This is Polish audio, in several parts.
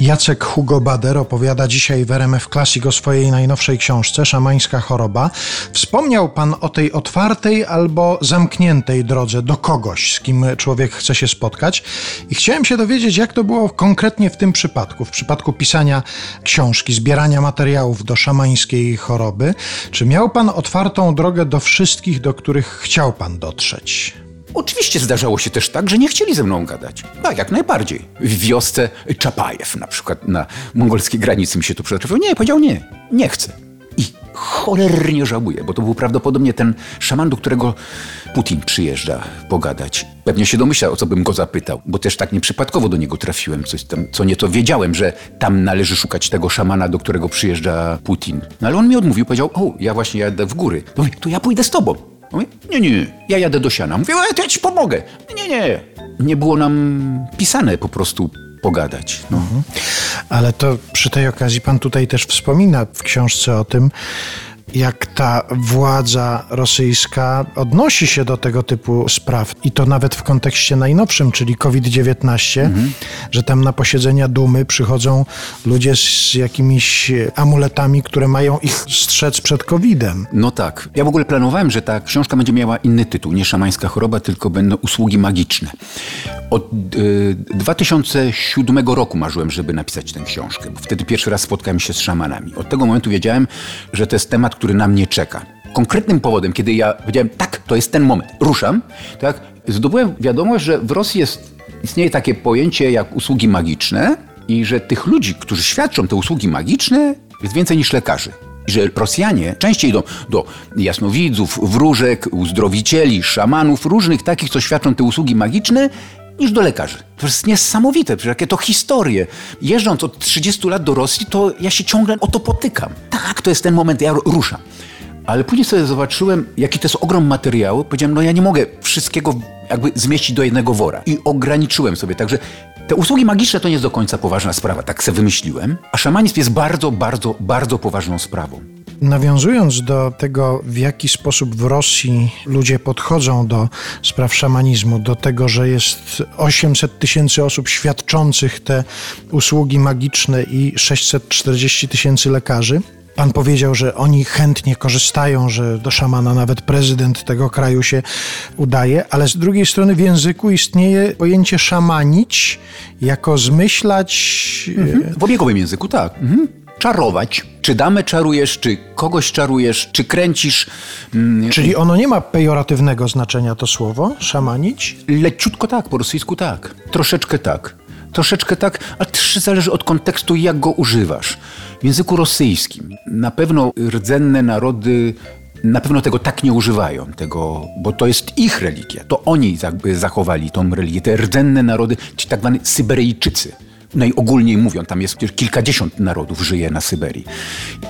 Jacek Hugo Bader opowiada dzisiaj w RMF Classic o swojej najnowszej książce Szamańska choroba. Wspomniał pan o tej otwartej albo zamkniętej drodze do kogoś, z kim człowiek chce się spotkać. I chciałem się dowiedzieć, jak to było konkretnie w tym przypadku, w przypadku pisania książki, zbierania materiałów do szamańskiej choroby. Czy miał pan otwartą drogę do wszystkich, do których chciał pan dotrzeć? Oczywiście zdarzało się też tak, że nie chcieli ze mną gadać. Tak, jak najbardziej. W wiosce Czapajew na przykład na mongolskiej granicy mi się tu przetrafił. Nie, powiedział nie, nie chcę. I cholernie żałuję, bo to był prawdopodobnie ten szaman, do którego Putin przyjeżdża pogadać. Pewnie się domyślał, o co bym go zapytał, bo też tak nieprzypadkowo do niego trafiłem. Coś tam, co nie to wiedziałem, że tam należy szukać tego szamana, do którego przyjeżdża Putin. No ale on mi odmówił, powiedział, o, ja właśnie jadę w góry. To ja pójdę z tobą. Mówię, nie, nie, ja jadę do siana. Mówię, to ja ci pomogę. Nie, nie. Nie było nam pisane po prostu pogadać. No. Mhm. Ale to przy tej okazji pan tutaj też wspomina w książce o tym, jak ta władza rosyjska odnosi się do tego typu spraw i to nawet w kontekście najnowszym, czyli COVID-19, mhm. że tam na posiedzenia Dumy przychodzą ludzie z jakimiś amuletami, które mają ich strzec przed COVID-em. No tak. Ja w ogóle planowałem, że ta książka będzie miała inny tytuł, nie szamańska choroba, tylko będą usługi magiczne. Od y, 2007 roku marzyłem, żeby napisać tę książkę, wtedy pierwszy raz spotkałem się z szamanami. Od tego momentu wiedziałem, że to jest temat, który na mnie czeka. Konkretnym powodem, kiedy ja powiedziałem, tak, to jest ten moment, ruszam, tak, zdobyłem wiadomość, że w Rosji jest, istnieje takie pojęcie jak usługi magiczne i że tych ludzi, którzy świadczą te usługi magiczne, jest więcej niż lekarzy że Rosjanie częściej idą do jasnowidzów, wróżek, uzdrowicieli, szamanów, różnych takich, co świadczą te usługi magiczne, niż do lekarzy. To jest niesamowite, przecież jakie to historie. Jeżdżąc od 30 lat do Rosji, to ja się ciągle o to potykam. Tak, to jest ten moment, ja ruszam. Ale później sobie zobaczyłem, jaki to jest ogrom materiału. Powiedziałem, no ja nie mogę wszystkiego jakby zmieścić do jednego wora. I ograniczyłem sobie. Także te usługi magiczne to nie jest do końca poważna sprawa, tak sobie wymyśliłem. A szamanizm jest bardzo, bardzo, bardzo poważną sprawą. Nawiązując do tego, w jaki sposób w Rosji ludzie podchodzą do spraw szamanizmu, do tego, że jest 800 tysięcy osób świadczących te usługi magiczne i 640 tysięcy lekarzy, Pan powiedział, że oni chętnie korzystają, że do szamana nawet prezydent tego kraju się udaje, ale z drugiej strony w języku istnieje pojęcie szamanić jako zmyślać. Mhm. W obiegowym języku, tak. Mhm czarować. Czy damę czarujesz, czy kogoś czarujesz, czy kręcisz. Mm, Czyli ono nie ma pejoratywnego znaczenia to słowo, szamanić? Leciutko tak, po rosyjsku tak. Troszeczkę tak. Troszeczkę tak, a też zależy od kontekstu, jak go używasz. W języku rosyjskim na pewno rdzenne narody na pewno tego tak nie używają, tego, bo to jest ich religia. To oni zachowali tą religię. Te rdzenne narody, ci tak zwani Syberyjczycy najogólniej mówiąc, tam jest kilkadziesiąt narodów żyje na Syberii,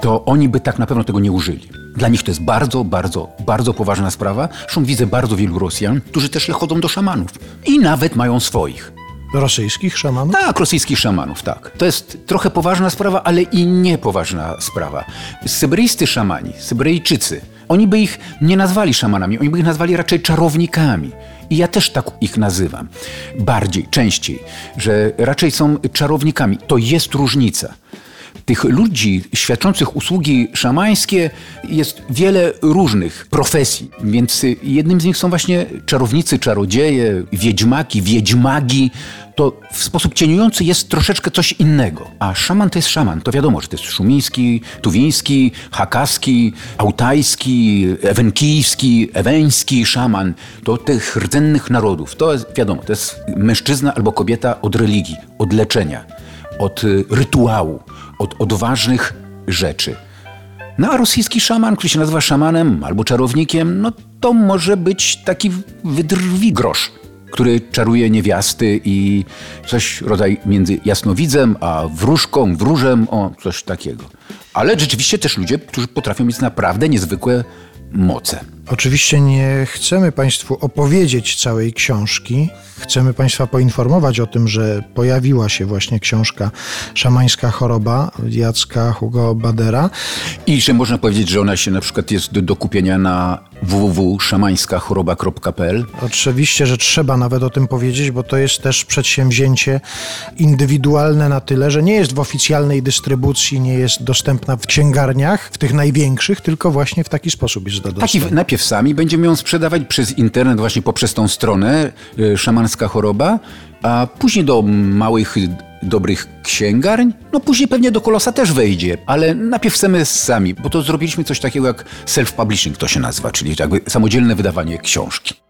to oni by tak na pewno tego nie użyli. Dla nich to jest bardzo, bardzo, bardzo poważna sprawa. Zresztą widzę bardzo wielu Rosjan, którzy też chodzą do szamanów i nawet mają swoich. Rosyjskich szamanów? Tak, rosyjskich szamanów, tak. To jest trochę poważna sprawa, ale i niepoważna sprawa. Syberyjscy szamani, Syberyjczycy, oni by ich nie nazwali szamanami, oni by ich nazwali raczej czarownikami. I ja też tak ich nazywam. Bardziej, częściej, że raczej są czarownikami. To jest różnica tych ludzi świadczących usługi szamańskie jest wiele różnych profesji, więc jednym z nich są właśnie czarownicy, czarodzieje, wiedźmaki, wiedźmagi. To w sposób cieniujący jest troszeczkę coś innego. A szaman to jest szaman. To wiadomo, że to jest szumiński, tuwiński, hakaski, autajski, ewenkijski, eweński szaman. To tych rdzennych narodów. To jest wiadomo, to jest mężczyzna albo kobieta od religii, od leczenia, od rytuału od odważnych rzeczy. No a rosyjski szaman, który się nazywa szamanem albo czarownikiem, no to może być taki wydrwi grosz, który czaruje niewiasty i coś rodzaj między jasnowidzem a wróżką, wróżem, o coś takiego. Ale rzeczywiście też ludzie, którzy potrafią mieć naprawdę niezwykłe moce. Oczywiście nie chcemy Państwu opowiedzieć całej książki. Chcemy Państwa poinformować o tym, że pojawiła się właśnie książka Szamańska choroba Jacka Hugo Badera. I że można powiedzieć, że ona się na przykład jest do, kupienia na www.szamańskachoroba.pl. Oczywiście, że trzeba nawet o tym powiedzieć, bo to jest też przedsięwzięcie indywidualne na tyle, że nie jest w oficjalnej dystrybucji, nie jest dostępna w księgarniach, w tych największych, tylko właśnie w taki sposób jest Tak i dostępna. Najpierw sami będziemy ją sprzedawać przez internet, właśnie poprzez tą stronę y, Szamanska Choroba, a później do małych, dobrych księgarń, no później pewnie do Kolosa też wejdzie, ale najpierw chcemy sami, bo to zrobiliśmy coś takiego jak self-publishing to się nazywa, czyli jakby samodzielne wydawanie książki.